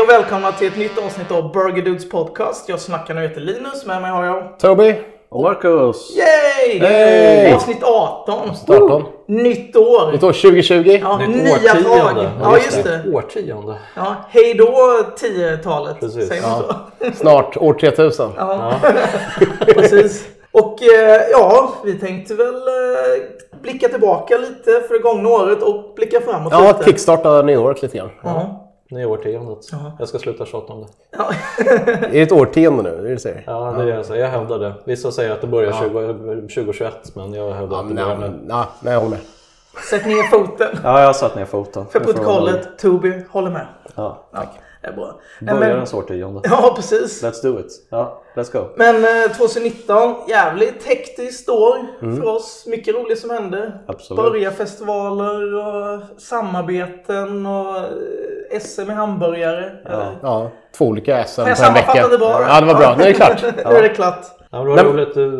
Hej och välkomna till ett nytt avsnitt av Burger Dudes podcast. Jag snackar nu heter Linus, med mig har jag... Toby. Och Marcus! Yay! Hey! Avsnitt 18. 18. Nytt år. Nytt år 2020. Ja, Nytt nya årtionde. tag. Ja, just det. Årtionde. Ja, hej då 10-talet. Precis. Säger man så? Snart år 3000. Ja, precis. Och eh, ja, vi tänkte väl eh, blicka tillbaka lite för det gångna året och blicka framåt Ja, lite. kickstarta nyåret lite grann. Ja. Nya årtiondet. Jag ska sluta tjata om det. Ja. Är det ett årtionde nu? Det du säger? Ja, det är alltså, jag hävdar det. Vissa säger att det börjar 20, 2021, men jag hävdar Ja, att det börjar nu. ja, nej, jag håller med. Sätt ner foten. Ja, jag har satt ner foten. För protokollet, Toby håller med. Ja, Ja, det är bra. Nej, börjar men, ens årtionde. ja, precis. Let's do it. Ja, let's go. Men eh, 2019, jävligt hektiskt år för oss. Mycket roligt som hände. Absolut. Börjarfestivaler och samarbeten och eh, SM i hamburgare. Eller? Ja, två olika SM på en vecka. sammanfattade bra. Ja, det var bra. Nu är det klart. nu är det klart. Ja, det var Men- roligt. Du,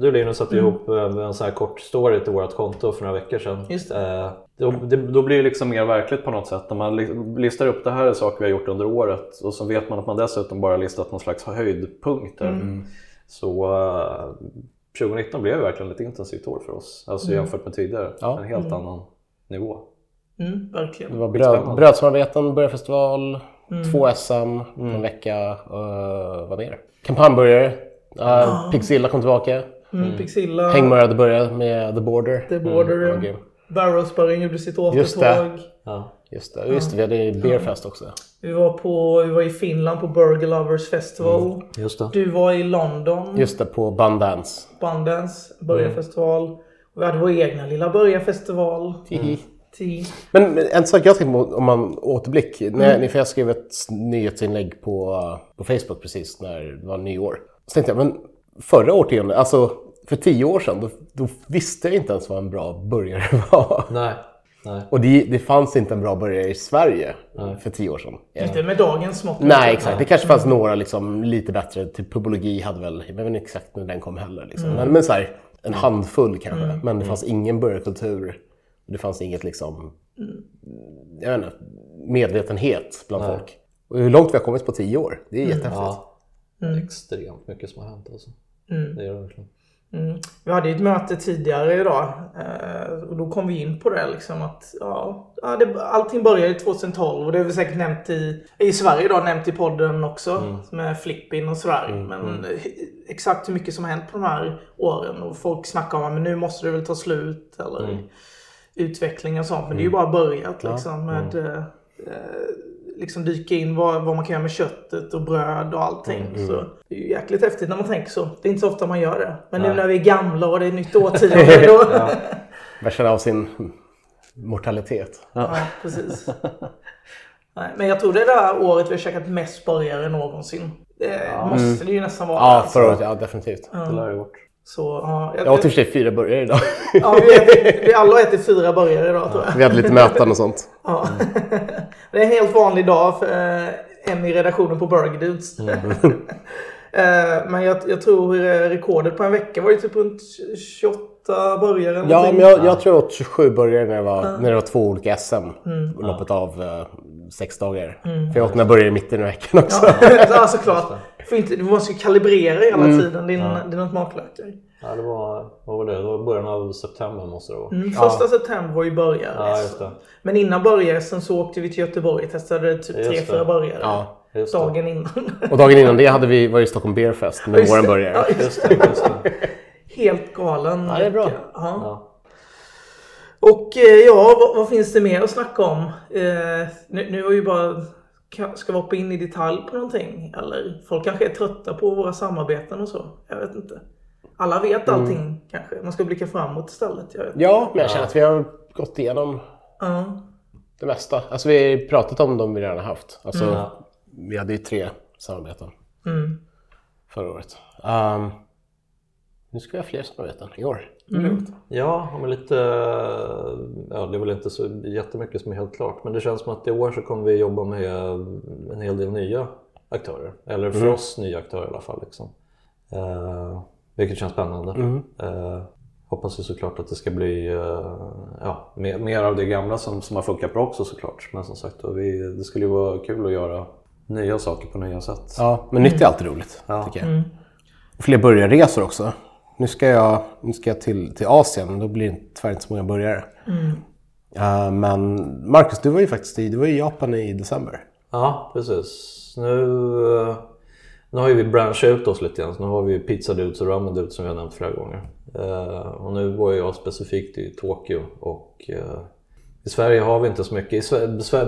du Linus satte ihop eh, en sån här kort story till vårt konto för några veckor sedan. Just det. Eh, Då, det, då blir det liksom mer verkligt på något sätt. När man li- listar upp det här är saker vi har gjort under året och så vet man att man dessutom bara listat någon slags höjdpunkter. Mm. Så eh, 2019 blev verkligen ett intensivt år för oss. Alltså jämfört med tidigare. Ja. En helt annan nivå. Mm, Det verkligen. var bröd, Skitspännande. brödsamarbeten, börjarfestival, Mm. två SM på en vecka. Uh, vad är det? Kampanjburgare. Uh, Pixilla kom tillbaka. Mm, Pixilla, Hängmör hade börjat med The Border. The Border, Mm, okej. Barrowsburgen gjorde sitt Just det. återtåg. Ja. Just det, just det, vi hade Beerfest också. Vi var, på, vi var i Finland på Burger Lovers Festival. Just det. Du var i London, Just det, på Bandance. Bandens Börjarfestival. Och vi hade vår egna lilla Börjarfestival. Mm. Men en sak jag tänkte på om man återblick. Mm. När, för jag skrev ett nyhetsinlägg på, på Facebook precis när det var nyår. Så tänkte jag, men förra årtiondet, alltså för tio år sedan, då, då visste jag inte ens vad en bra burgare var. Nej. Nej. Och det, det fanns inte en bra burgare i Sverige för tio år sedan. Inte med dagens mått. Nej, exakt. Det kanske fanns några liksom, lite bättre. Typ Pubologi hade väl, jag vet inte exakt när den kom heller. Liksom. Men, men så här, en handfull kanske. Men det fanns ingen burgarkultur. Det fanns inget liksom, jag vet inte, medvetenhet bland folk. Och hur långt vi har kommit på tio år, det är jättehäftigt. Ja. Mm. Extremt mycket som har hänt alltså. Det är det verkligen. Mm. Vi hade ju ett möte tidigare idag eh, och då kom vi in på det liksom att ja, det, allting började 2012 och det är väl säkert nämnt i, i Sverige idag, nämnt i podden också med Flippin och sådär. Men eh, exakt hur mycket som har hänt på de här åren och folk snackar om att nu måste det väl ta slut eller utveckling och sånt. Men det är ju bara börjat liksom med eh, eh, liksom dyka in vad, vad man kan göra med köttet och bröd och allting. Så det är ju jäkligt häftigt när man tänker så. Det är inte så ofta man gör det. Men nu när vi är gamla och det är nytt årtionde då... ja. Man känner av sin mortalitet. precis. Nej, men jag tror det är det här året vi har käkat mest burgare någonsin. Det måste det ju nästan vara. Ja, alltså. förra året, ja definitivt. Det lär jag gjort. Så, ja, jag, Jag åt i och för sig fyra burgare idag. ja, vi, äter, vi alla äter fyra burgare idag tror jag. Vi hade lite möten och sånt. Ja. Det är en helt vanlig dag för eh, en i redaktionen på Burger Dudes. Eh, Men jag, jag tror eh, rekordet på en vecka var ju typ runt 28 burgare. eller Ja, någonting. men jag, jag tror jag åt 27 burgare när det var, när det var två olika SM. Loppet av eh, sex dagar. För jag åt mina burgare mitt i veckan också. ja, såklart. För inte, du måste ju kalibrera hela Mm. tiden din, dina smaklökar. Ja, det var, vad var det? Det var början av september måste det vara. Mm, första september var ju börjare. Ja, just det. Men innan börjare sen så åkte vi till Göteborg och testade typ tre, fyra burgare. Ja. Dagen innan. Och dagen innan det hade vi varit i Stockholm Beer Fest med Just våran burgare. Ja, det. Helt galen. Ja, det är bra. Ja. Ja. Och eh, ja, vad, vad finns det mer att snacka om? Eh, nu, nu är ju bara... ka- Ska vi hoppa in i detalj på någonting? Eller folk kanske är trötta på våra samarbeten och så. Jag vet inte. Alla vet allting kanske. Man ska blicka framåt istället. Ja, men jag känner att vi har gått igenom Ja. det mesta. Alltså vi har pratat om dem vi redan har haft. Alltså, Mm. Vi hade ju tre samarbeten Mm. förra året. Um, nu ska vi ha fler samarbeten i år. Ja, men lite, ja, det är väl inte så jättemycket som är helt klart. Men det känns som att i år så kommer vi jobba med en hel del nya aktörer. Eller för oss nya aktörer i alla fall. Liksom. Eh, vilket känns spännande. Eh, hoppas ju såklart att det ska bli eh, ja, mer, mer av det gamla som, som har funkat bra också såklart. Men som sagt, vi, det skulle ju vara kul att göra nya saker på nya sätt. Ja, men nytt är alltid roligt, Ja. tycker jag. Och fler börjarresor också. Nu ska jag, nu ska jag till, till Asien, då blir det tyvärr inte så många börjare. Eh, men Marcus, du var ju faktiskt i, du var i Japan i december. Ja, precis. Nu, eh, nu har ju vi branchat ut oss lite grann. Så nu har vi pizza dudes och ramen dudes som vi har nämnt flera gånger. Eh, och nu var jag specifikt i Tokyo och eh, i Sverige har vi inte så mycket.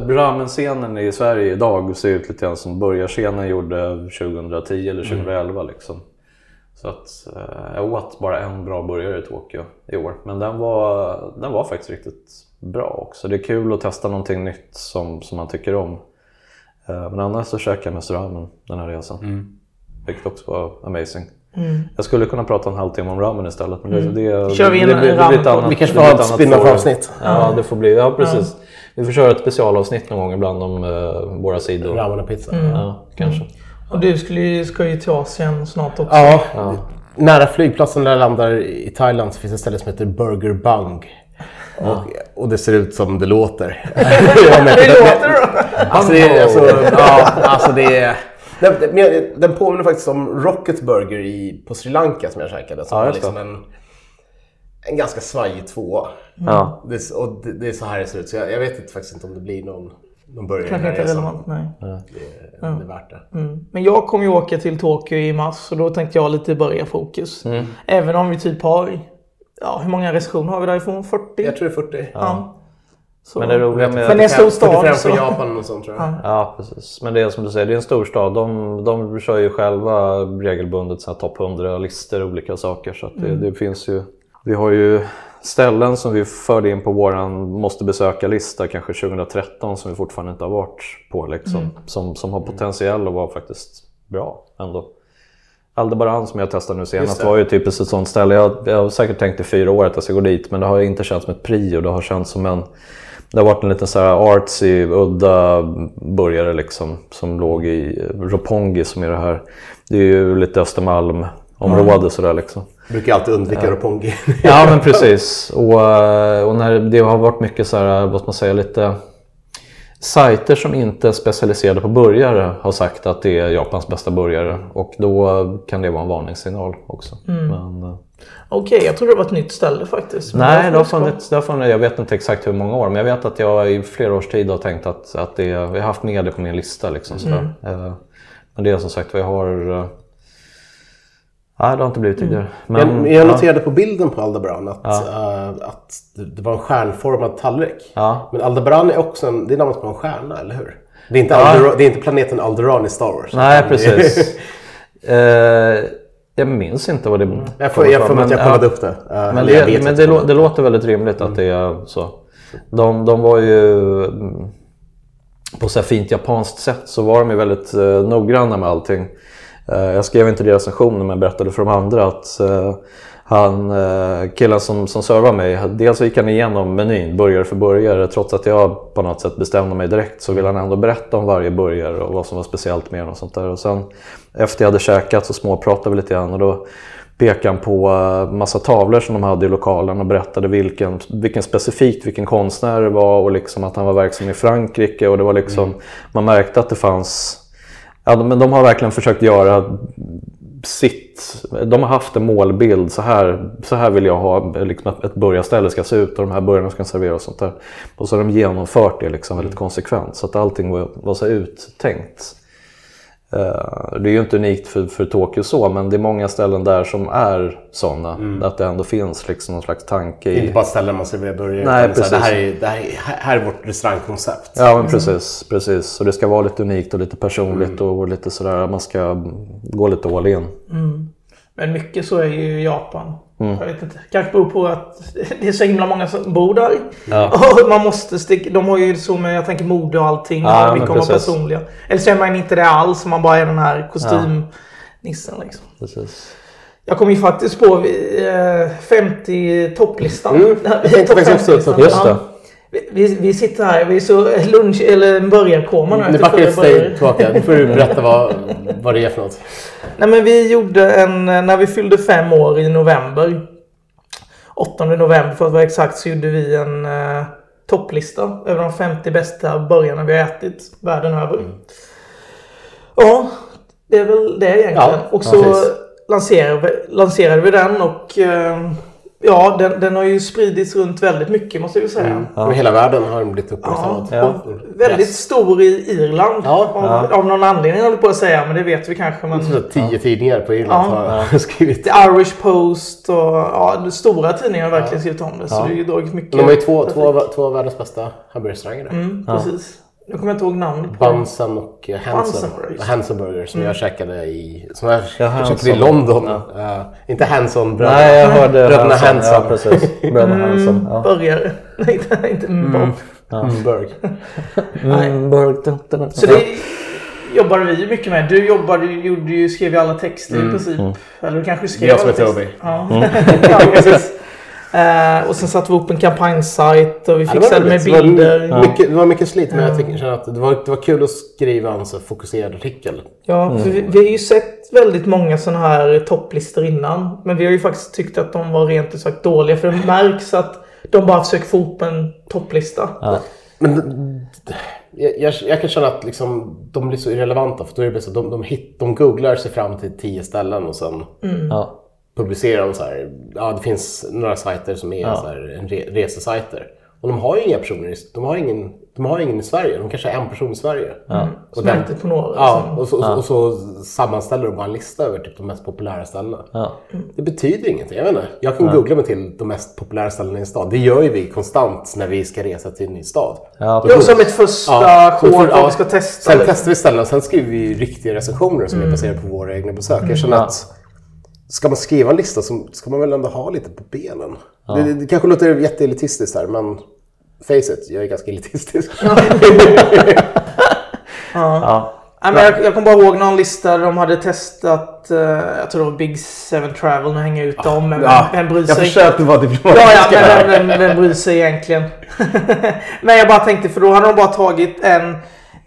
Ramen-scenen i Sverige idag ser ut lite grann som börjarscenen gjorde 2010 eller 2011 liksom. Så att eh, jag åt bara en bra burgare i Tokyo i år. Men den var, den var faktiskt riktigt bra också. Det är kul att testa någonting nytt som, som man tycker om. Eh, Men annars så käkade jag mest ramen den här resan. Vilket också var amazing. Jag skulle kunna prata en halvtimme om ramen istället. Men det, det, Kör vi det, det ett ramen- annat- Vi kanske får ha ett annat spin-off forum. avsnitt. Ja, det får bli. Ja, precis. Vi får köra ett specialavsnitt någon gång ibland om eh, våra sidor. Ramen och pizza. Ja, kanske. Och du skulle ju, ska ju till Asien snart också. Ja, nära flygplatsen där jag landar i Thailand så finns ett ställe som heter Burger Bung. Och, och det ser ut som det låter. Ja, Det låter då. Alltså det är... Alltså, ja, alltså det är den, den- den påminner faktiskt om Rocket Burger i, på Sri Lanka som jag käkade. Som Ja, var liksom en, en ganska svajig tvåa. Ja. Det, och det, det är så här det ser ut. Så jag, jag vet inte, faktiskt inte om det blir någon, i den Kanske inte relevant, nej. Det, är- det är värt det. Mm. Men jag kommer ju åka till Tokyo i mars och då tänkte jag lite börja fokus. Även om vi typ har, ja hur många restriktioner har vi därifrån? 40? Jag tror det är 40. Ja. Så. Men det roliga med... Men det är en stor stad, 45 så- från Japan och sånt tror jag. Ja, precis. Men det är som du säger, det är en storstad. De, de kör ju själva regelbundet topp 100-listor och olika saker. Så att det, det finns ju... Vi har ju ställen som vi förde in på våran måste besöka-lista kanske 2013 som vi fortfarande inte har varit på. Liksom, som, som har potential att vara faktiskt bra ändå. Aldebaran som jag testade nu senast var ju typiskt ett sånt ställe. Jag, jag har säkert tänkt i fyra år att jag ska gå dit men det har inte känts som ett prio. Det har känts som en... Det har varit en liten så här artsy, udda burgare liksom som låg i Roppongi som är det här. Det är ju lite Östermalm-område sådär liksom. Jag brukar alltid undvika Roppongi. Ja men precis. Och, eh, och när det har varit mycket så här, vad man säga, lite sajter som inte är specialiserade på burgare har sagt att det är Japans bästa burgare. Och då kan det vara en varningssignal också. Men, eh, Okej, jag trodde det var ett nytt ställe faktiskt. Men nej, det har, vi funnits, det har funnits, jag vet inte exakt hur många år, men jag vet att jag i flera års tid har tänkt att, att det, jag har haft med det på min lista. Liksom, sådär. Eh, Men det är som sagt jag har... Nej, det har inte blivit tidigare. Men, jag, jag noterade på bilden på Aldebaran att, eh, att det, var en stjärnformad tallrik. Ja. Men Aldebaran är också en, det är namnet på en stjärna, eller hur? Det är inte, Ja. Aldera, det är inte planeten Alderan i Star Wars. Nej, precis. eh, jag minns inte vad det Jag får, jag får mig att jag men, kollade ja, upp det. Eh, Men, det, men det, det låter väldigt rimligt att det är så. De, de var ju... mm, På så här fint japanskt sätt så var de ju väldigt noggranna med allting. Eh, jag skrev inte det i recensionen men berättade för de andra att eh, han, eh, killen som, som servade mig, dels gick han igenom menyn burgare för burgare. Trots att jag på något sätt bestämde mig direkt så ville han ändå berätta om varje burgare och vad som var speciellt med den och sånt där. Och sen efter jag hade käkat så småpratade vi lite grann och då pekade han på massa tavlor som de hade i lokalen och berättade vilken, vilken specifikt vilken konstnär det var och liksom att han var verksam i Frankrike och det var liksom, man märkte att det fanns Ja, men de har verkligen försökt göra sitt. De har haft en målbild. Så här, så här vill jag ha liksom, ett burgarställe ska se ut och de här burgarna ska serveras och sånt där. Och så har de genomfört det liksom väldigt konsekvent så att allting var, var så uttänkt. Eh, det är ju inte unikt för, för Tokyo så, men det är många ställen där som är sådana. Att det ändå finns liksom någon slags tanke är inte i... bara ställen man serverar burgare. Nej, utan så här, precis. Det här, är, det här, är, här är vårt restaurangkoncept. Ja, men precis, precis. Så det ska vara lite unikt och lite personligt och lite sådär. Man ska gå lite all in. Men mycket så är ju Japan. Mm. Jag vet inte. Kanske beror på att det är så himla många som bor där. Ja. Och man måste sticka. De har ju så med, jag tänker mode och allting. Ja, och men mycket om precis. personliga. Eller så är man inte det alls. Man bara är den här kostymnissen liksom. Precis. Jag kom ju faktiskt på eh, 50 topplistan. Mm, jag tänkte faktiskt också 50-listan. ta- just det. Ja. Vi, vi, sitter här, vi är så lunch eller burgarkoma nu. Nu efter backar jag tillbaka. Nu får du berätta vad, vad det är för något. Nej men vi gjorde en, när vi fyllde fem år i november. 8 november för att vara exakt så gjorde vi en eh, topplista över de 50 bästa burgarna vi har ätit världen över. Ja, det är väl det egentligen. Ja, och så precis. lanserade, vi- lanserade vi den och eh, ja, den, den har ju spridits runt väldigt mycket måste vi säga. Över hela världen har den blivit Ja, uppmärksammad. Ja. och väldigt stor i Irland. Ja, av, av någon anledning håller jag på att säga, men det vet vi kanske. Men Så tio tidningar på Irland Ja. har skrivit. The Irish Post och ja, stora tidningar har verkligen skrivit om det. Så det har ju dragit mycket. De har ju två, två, två av världens bästa hamburgerrestauranger. Mm, precis. Nu kommer jag inte ihåg namnet på. Bunsen och eh, Hanson. Hanson Burger som jag käkade i, som jag Ja, käkade i. London. Eh, inte Hanson bröderna. Nej, jag hörde Bröderna Hanson. Hanson. Ja, precis. Bröderna Hanson. Ja. Burgare. Nej, inte, mm. Mm, burg. Mm, burg, dun. Så det jobbade vi mycket med. Du jobbade, gjorde ju, skrev ju alla texter i princip. Eller du kanske skrev Jag som är. Toby. Ja, ja precis. Eh, och sen satte vi upp en kampanjsajt och vi Ja, det fixade med roligt. Det var bilder. Mycket, det var mycket slit men jag tycker, känner att det var, det var kul att skriva en så fokuserad artikel. Ja, för vi, vi har ju sett väldigt många sådana här topplistor innan. Men vi har ju faktiskt tyckt att de var rent ut sagt dåliga. För det märks att de bara försöker få ihop en topplista. Men jag, jag, jag kan känna att liksom, de blir så irrelevanta för då är det bara så, de, de, hit, de googlar sig fram till tio ställen och sen Ja. Publicerar de så här. Ja, det finns några sajter som är så här, en re, resesajter. Och de har ju inga personer, de har ingen, de har ingen i Sverige. De kanske har en person i Sverige. Och Som den, inte på några. ja, liksom. och, så, och så sammanställer de bara en lista över typ de mest populära ställena. Ja. Det betyder ingenting. Jag vet inte. Jag kan googla mig till de mest populära ställena i en stad. Det gör ju vi konstant när vi ska resa till en ny stad. Ja, Ja, som ett första Ja, för- för ja. vi ska testa. Sen liksom. testar vi ställena, sen skriver vi riktiga recensioner som är baserade på våra egna besök. Jag känner att ska man skriva en lista så ska man väl ändå ha lite på benen. Det, det, det kanske låter jätteelitistiskt här, men face it, jag är ganska elitistisk. Ja. Nej, men jag, jag kommer bara ihåg någon lista de hade testat, eh, jag tror det var Big Seven Travel, nu hänger jag ut dem. Men Ja, vem bryr jag sig? försökte vara diplomatisk. Ja, ja, men vem, vem, vem bryr sig egentligen? men jag bara tänkte, för då hade de bara tagit en...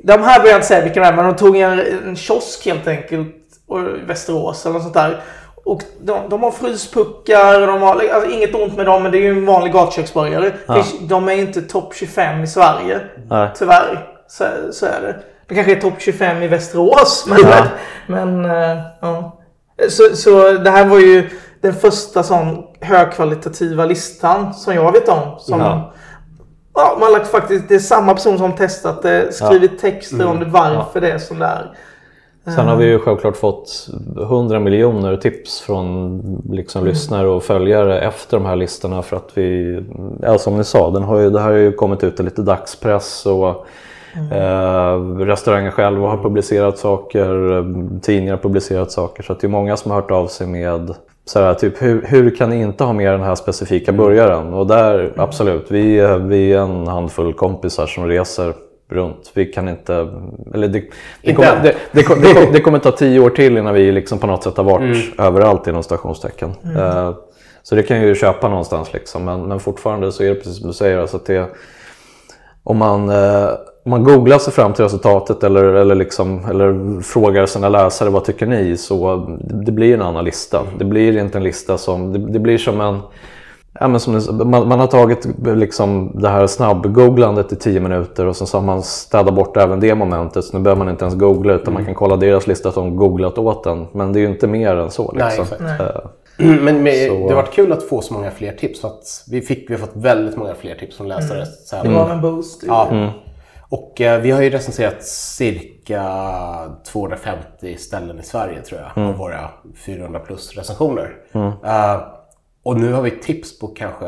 De här behöver jag inte säga vilka de är, men de tog en, en kiosk helt enkelt. Och Västerås eller något sånt där. Och de, de har fryspuckar, de har, alltså, inget ont med dem, men det är ju en vanlig gatköksburgare. Finns- De är inte topp 25 i Sverige. Nej. Tyvärr. Så, så är det. Det kanske är topp 25 i Västerås. Men, Ja. men eh, ja. Så, så det här var ju den första sån högkvalitativa listan som jag vet om. Som, Ja. ja. man lagt faktiskt, det är samma person som testat det, skrivit texter om det, varför det är som det är. Sen har vi ju självklart fått 100 miljoner tips från liksom lyssnare och följare efter de här listorna för att vi, ja som ni sa, den har ju, det här har ju kommit ut i lite dagspress och eh, restauranger själva har publicerat saker, tidningar har publicerat saker. Så det är många som har hört av sig med så här, typ, hur, hur kan ni inte ha med den här specifika burgaren? Och där, absolut, vi, vi är en handfull kompisar som reser runt. Vi kan inte... Eller det, det, kommer, det, det, kom- det, kom- det kommer ta tio år till innan vi liksom på något sätt har varit överallt inom stationstecken. Eh, så det kan ju köpa någonstans liksom. Men, men fortfarande så är det precis som du säger. Alltså att det, om man, eh, om man googlar sig fram till resultatet eller, eller, liksom, eller frågar sina läsare vad tycker ni så det blir en annan lista. Det blir inte en lista som, det, det blir som en Ja, men som, man, man har tagit liksom, det här snabb-googlandet i tio minuter och sen så har man städat bort även det momentet. Så nu behöver man inte ens googla utan man kan kolla deras lista som googlat åt den. Men det är ju inte mer än så. Nej, Liksom. exakt. Eh, Men med, Så- det har varit kul att få så många fler tips. För att vi, fick, vi har fått väldigt många fler tips från läsare. Så här, Det var en boost. Ja. Och eh, vi har ju recenserat cirka 250 ställen i Sverige tror jag. Av våra 400 plus recensioner. Eh, och nu har vi tips på kanske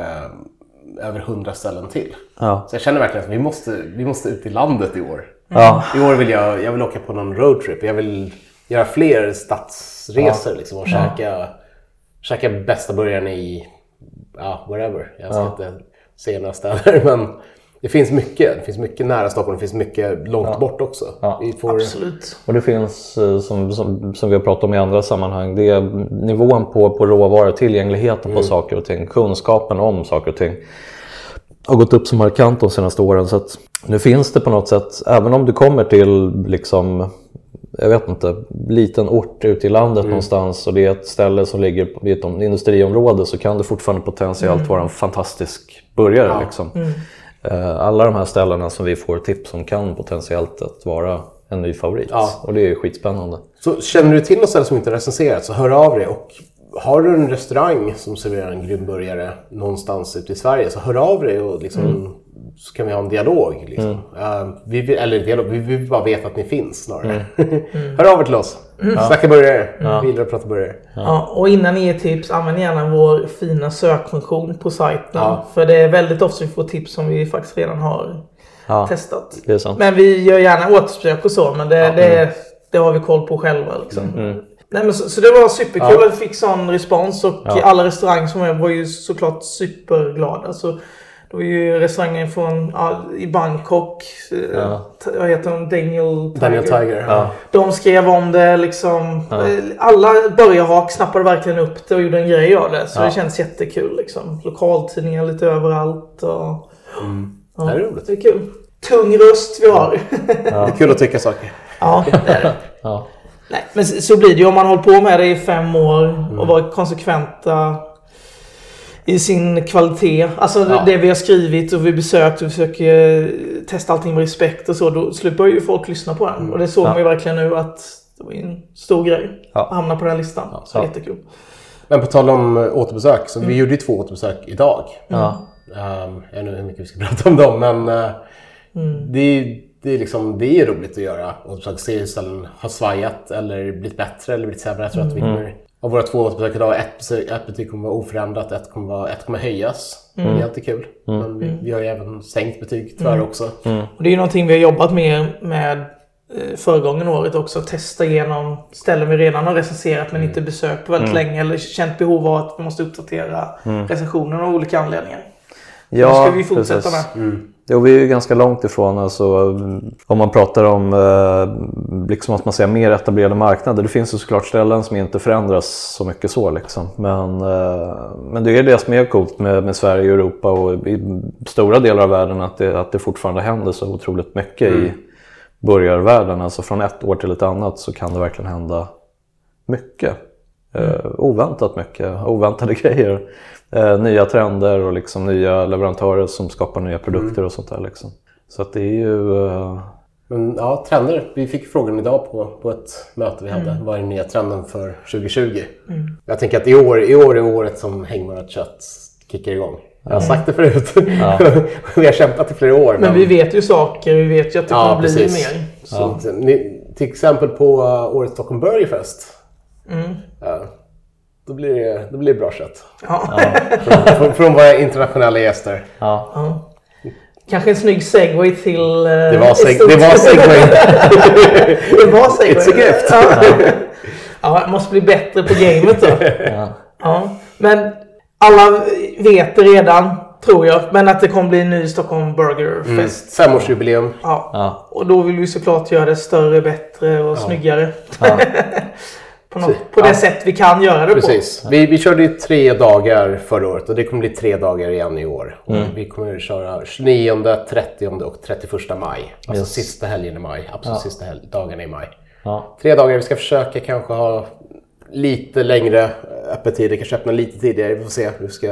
över 100 ställen till. Ja. Så jag känner verkligen att vi måste, vi måste ut i landet i år. Ja. I år vill jag, jag vill åka på någon roadtrip. Jag vill göra fler stadsresor liksom, och käka, käka bästa burgaren i ja, wherever. Jag ska inte säga några städer. Men det finns mycket. Det finns mycket nära Stockholm. Det finns mycket långt bort också. Vi får, Absolut. Och det finns, eh, som, som, som vi har pratat om i andra sammanhang, det är nivån på, på råvaror, tillgängligheten på saker och ting, kunskapen om saker och ting har gått upp så markant de senaste åren. Så att nu finns det på något sätt, även om du kommer till liksom jag vet inte, liten ort ute i landet Mm. någonstans och det är ett ställe som ligger i ett om- industriområde så kan det fortfarande potentiellt Mm. vara en fantastisk burgare. Liksom. Eh, Alla de här ställena som vi får tips om kan potentiellt att vara en ny favorit. Ja. Och det är ju skitspännande. Så känner du till något ställe som inte är recenserat så hör av dig. Och har du en restaurang som serverar en grym burgare någonstans ute i Sverige så hör av dig och liksom, så kan vi ha en dialog. Liksom. Eh, vi vill, eller dialog, vi vill bara veta att ni finns snarare. hör av er till oss. Snacka burgare. Vi gillar att prata burgare. Ja, och innan ni ger tips, använd gärna vår fina sökfunktion på sajten. Ja. För det är väldigt ofta vi får tips som vi faktiskt redan har Ja, testat. det är sant. Men vi gör gärna återbesök och så, men det, det, det har vi koll på själva. Liksom. Mm. Nej, men så, så det var superkul Ja. att vi fick sån respons och Ja. alla restauranger som var var ju såklart superglada. Så det var ju restauranger från, ja, i Bangkok, eh, Ja. vad heter de? Daniel Tiger. Daniel Tiger. Ja. De skrev om det liksom. Eh, Alla börjarhak snappade verkligen upp det och gjorde en grej av det. Så Ja. det känns jättekul liksom. Lokaltidningar lite överallt. Och, ja, Det är roligt. det är kul. Tung röst vi har. Det är kul att tycka saker. ja, det är det. Ja. Nej, men så blir det ju om man håller på med det i fem år och varit konsekventa i sin kvalitet. Alltså Ja. det vi har skrivit och vi besökt och försöker testa allting med respekt och så. Då slutar ju folk lyssna på den. Och det såg Ja. man ju verkligen nu att det var en stor grej Ja. att hamna på den här listan. Så Ja. jättekul. Men på tal om eh, återbesök, så vi gjorde ju två återbesök idag. Ja. Um, jag vet inte hur mycket vi ska prata om dem, men eh, det, är, det, är liksom, det är roligt att göra återbesök. Se hur ställen har svajat eller blivit bättre eller blivit sämre. Jag tror att vi kommer, av våra två återbesök idag, ett, ett betyg kommer vara oförändrat, ett kommer, vara, ett kommer höjas. Det är alltid kul. Men vi, vi har ju även sänkt betyg tyvärr också. Och det är ju någonting vi har jobbat med med eh, föregångaren året också. Testa igenom ställen vi redan har recenserat men inte besökt på väldigt länge. Eller känt behov av att vi måste uppdatera recensionerna av olika anledningar. Ja, det ska vi fortsätta precis. med. Jo, vi är ju ganska långt ifrån, alltså, mm, om man pratar om eh, liksom att man säger mer etablerade marknader. Det finns ju såklart ställen som inte förändras så mycket så. Liksom. Men, eh, men det är det som är coolt med, med Sverige och Europa och i stora delar av världen att det, att det fortfarande händer så otroligt mycket i burgarvärlden. Alltså från ett år till ett annat så kan det verkligen hända mycket. Eh, oväntat mycket, oväntade grejer. Eh, nya trender och liksom nya leverantörer som skapar nya produkter och sånt där. Liksom. Så att det är ju... Eh, Men ja, trender. Vi fick frågan idag på, på ett möte vi hade. Vad är den nya trenden för 2020? Jag tänker att i år, i år är året som hängmarat kött kickar igång. Jag har sagt det förut. vi har kämpat i flera år. Men vi vet ju saker. Vi vet ju att det kommer Ja, bli mer. Så, ni, till exempel på uh, årets Stockholm Burgerfest. Ja, då, blir det, då blir det bra kött. Ja. Från, från, från våra internationella gäster. ja. Ja. Kanske en snygg segway till... eh, Det var, seg- det var segway. det var segway. It's a gift. Ja. ja, måste bli bättre på gamet då. Ja. Ja. Men alla vet det redan, tror jag. Men att det kommer bli en ny Stockholm Burger Fest. Femårsjubileum. Ja. Ja. Och då vill vi såklart göra det större, bättre och snyggare. Ja. på något, på det Ja. sätt vi kan göra det Precis. Vi, vi körde ju tre dagar förra året och det kommer bli tre dagar igen i år. Och Vi kommer köra 29, 30 och 31 maj. Alltså Yes. sista helgen i maj. Absolut sista hel- dagarna i maj. Ja. Tre dagar. Vi ska försöka kanske ha lite längre öppettider. Kanske öppna lite tidigare. Vi får se. Vi ska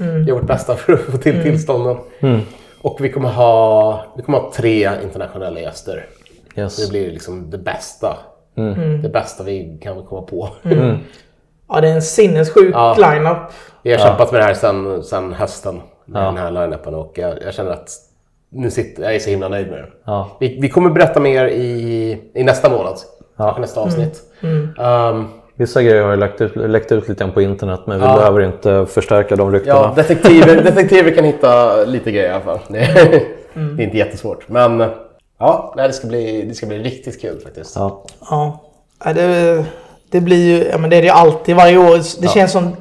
göra vårt bästa för att få till tillstånden. Och vi kommer, ha, vi kommer ha tre internationella gäster. Yes. Det blir liksom det bästa. Det bästa vi kan komma på. Ja, det är en sinnessjuk Ja. lineup. Vi har kämpat med det här sedan, sedan hösten. Med den här line-upen och jag, jag känner att nu sitter, jag är så himla nöjd med det. Ja. Vi, vi kommer berätta mer i, i nästa månad. Kanske nästa avsnitt. Um, Vissa grejer har läckt ut, läckt ut lite grann på internet men vi Ja. behöver inte förstärka de ryktena. ja, detektiver, detektiver kan hitta lite grejer i alla fall. Det, det är inte jättesvårt. Men ja, nej, det, ska bli, det ska bli riktigt kul faktiskt. Ja. Ja, Ja, det, det blir ju, ja men det är det ju alltid varje år. Det känns som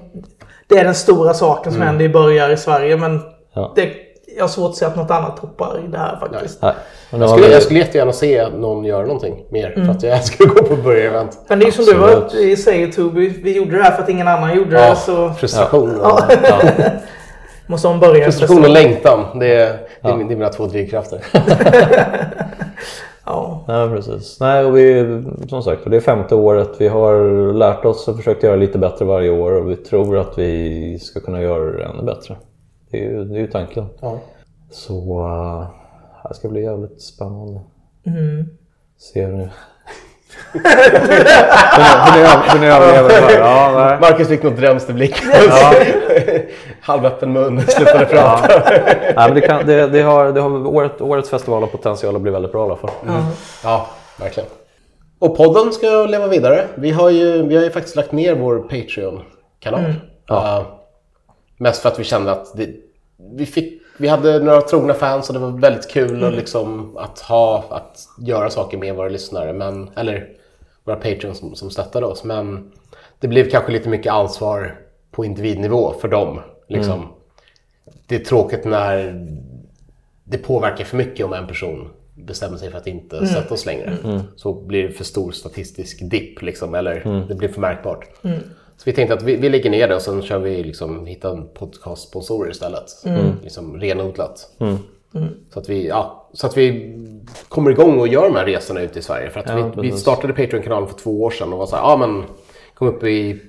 det är den stora saken som händer i början i Sverige. Men Ja. det, jag har svårt att se att något annat toppar i det här faktiskt. Nej. Det Jag skulle, jag skulle jättegärna se någon göra någonting mer. För att jag skulle gå på burgerevent. Men det är ju som du var, säger Toby, vi gjorde det här för att ingen annan gjorde Ja, det. Så frustration. Ja. Ja. måste man börja. Frustration och längtan. Det är, det är, det är mina två drivkrafter. Ja. Nej, precis. Nej, och vi, som sagt, det är femte året. Vi har lärt oss och försökt göra lite bättre varje år och vi tror att vi ska kunna göra det ännu bättre. Det är ju, det är ju tanken. Ja. Så uh, det ska bli jävligt spännande. Mm. Se hur ni överlever det här. Ja, nej. Marcus fick något drömsterblick. Ja. Halvöppen mun, slutade prata. Nej, men det kan, det, det har, det har, året, årets festival har potential att bli väldigt bra i alla fall. Ja, verkligen. Och podden ska leva vidare. Vi har ju, vi har ju faktiskt lagt ner vår Patreon-kanal. Ja. Uh, mest för att vi kände att det, vi, fick, vi hade några trogna fans och det var väldigt kul att, liksom, att, ha, att göra saker med våra lyssnare. Men, eller våra Patreons som, som stöttade oss. Men det blev kanske lite mycket ansvar på individnivå för dem. Liksom. Det är tråkigt när det påverkar för mycket om en person bestämmer sig för att inte sätta oss längre. Så blir det för stor statistisk dipp, liksom, eller det blir för märkbart. Så vi tänkte att vi, vi lägger ner det och sen kör vi liksom, hitta en podcast-sponsorer istället. Liksom renodlat. Så, att vi, ja, så att vi kommer igång och gör de här resorna ut i Sverige. För att Ja, vi, vi startade Patreon-kanalen för två år sedan och var så här, ja men kom upp i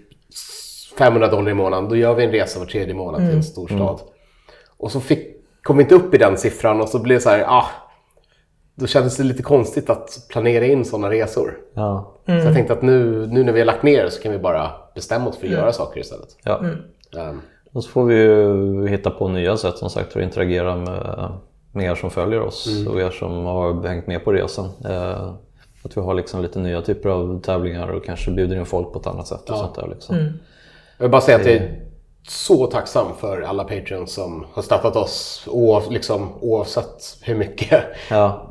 500 dollar i månaden, då gör vi en resa var tredje månad till en stor stad. Och så fick, kom vi inte upp i den siffran och så blev det så här, ah, då kändes det lite konstigt att planera in sådana resor. Ja. Så jag tänkte att nu, nu när vi har lagt ner så kan vi bara bestämma oss för att göra saker istället. Ja. Um, Och så får vi ju hitta på nya sätt som sagt för att interagera med, med er som följer oss och er som har hängt med på resan. Eh, att vi har liksom lite nya typer av tävlingar och kanske bjuder in folk på ett annat sätt. Och sånt där, liksom. jag vill bara säga att jag är så tacksam för alla Patreons som har stöttat oss oav, liksom, oavsett hur mycket Ja,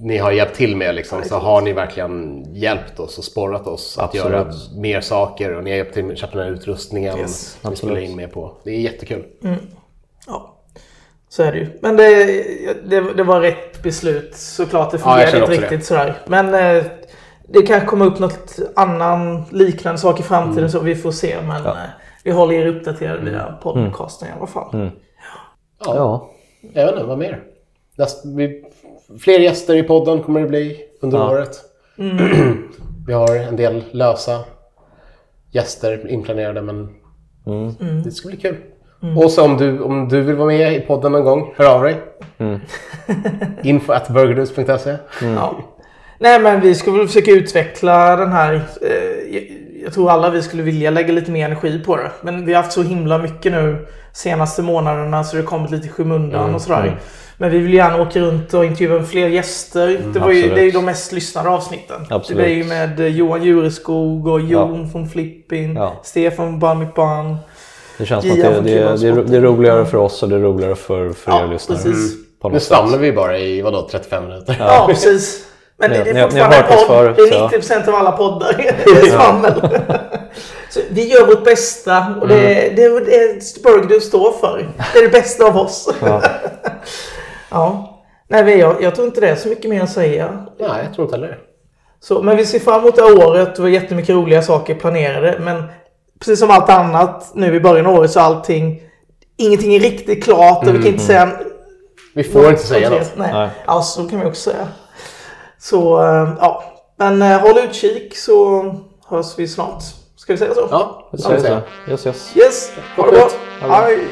ni har hjälpt till med. Liksom, så har ni verkligen hjälpt oss och sporrat oss att Absolut. göra mer saker. Och ni har hjälpt till med att köpa den här utrustningen Yes, vi spelar in med på. Det är jättekul. Ja, så är det ju. Men det, det, det var rätt beslut såklart. Det Ja, jag fungerade känner inte riktigt sådär. Men eh, det kan komma upp något annan liknande sak i framtiden så vi får se. Men eh, vi håller er uppdaterade via podcasten i alla fall. Ja. ja. Jag vet inte, vad mer? Näst, vi, fler gäster i podden kommer det bli under Ja. året. vi har en del lösa gäster inplanerade men det ska bli kul. Och så om du, om du vill vara med i podden någon gång, hör av dig. Info at burgerus.se. Ja. Nej men vi ska väl försöka utveckla den här. Jag, tror alla vi skulle vilja lägga lite mer energi på det. Men vi har haft så himla mycket nu senaste månaderna så det har kommit lite i skymundan och sådär. Men vi vill gärna åka runt och intervjua fler gäster. det, var ju, absolut. det är ju de mest lyssnade avsnitten. Absolut. Det blir ju med eh, Johan Jureskog och Jon från Flippin. Ja. Stefan Barn. Det känns som att det, det, det, är- det är roligare för oss och det är roligare för, för Ja, er lyssnare. precis. Nu stannar vi bara i vadå, 35 minuter. Ja, precis. Men det, Ni- det är fortfarande en podd. förut, Det är så- 90% av alla poddar. Det är svammel. Så vi gör vårt bästa och det, Mm. det, är det Burger du står för. Det är det bästa av oss. Ja. Ja. Nej, jag, jag tror inte det är så mycket mer att säga. Nej, jag tror inte heller det. Så, men vi ser fram emot det här året. Det var jättemycket roliga saker planerade. Men precis som allt annat nu i början av året så är allting... Ingenting är riktigt klart och vi kan inte säga... Vi får inte säga något. Nej. Nej. Ja, så kan vi också säga. Så, eh, ja. Men eh, håll utkik så hörs vi snart. Ska vi säga så? Ja, vi det säga. så. Yes, yes. Yes, ha det Gott bra. Hej.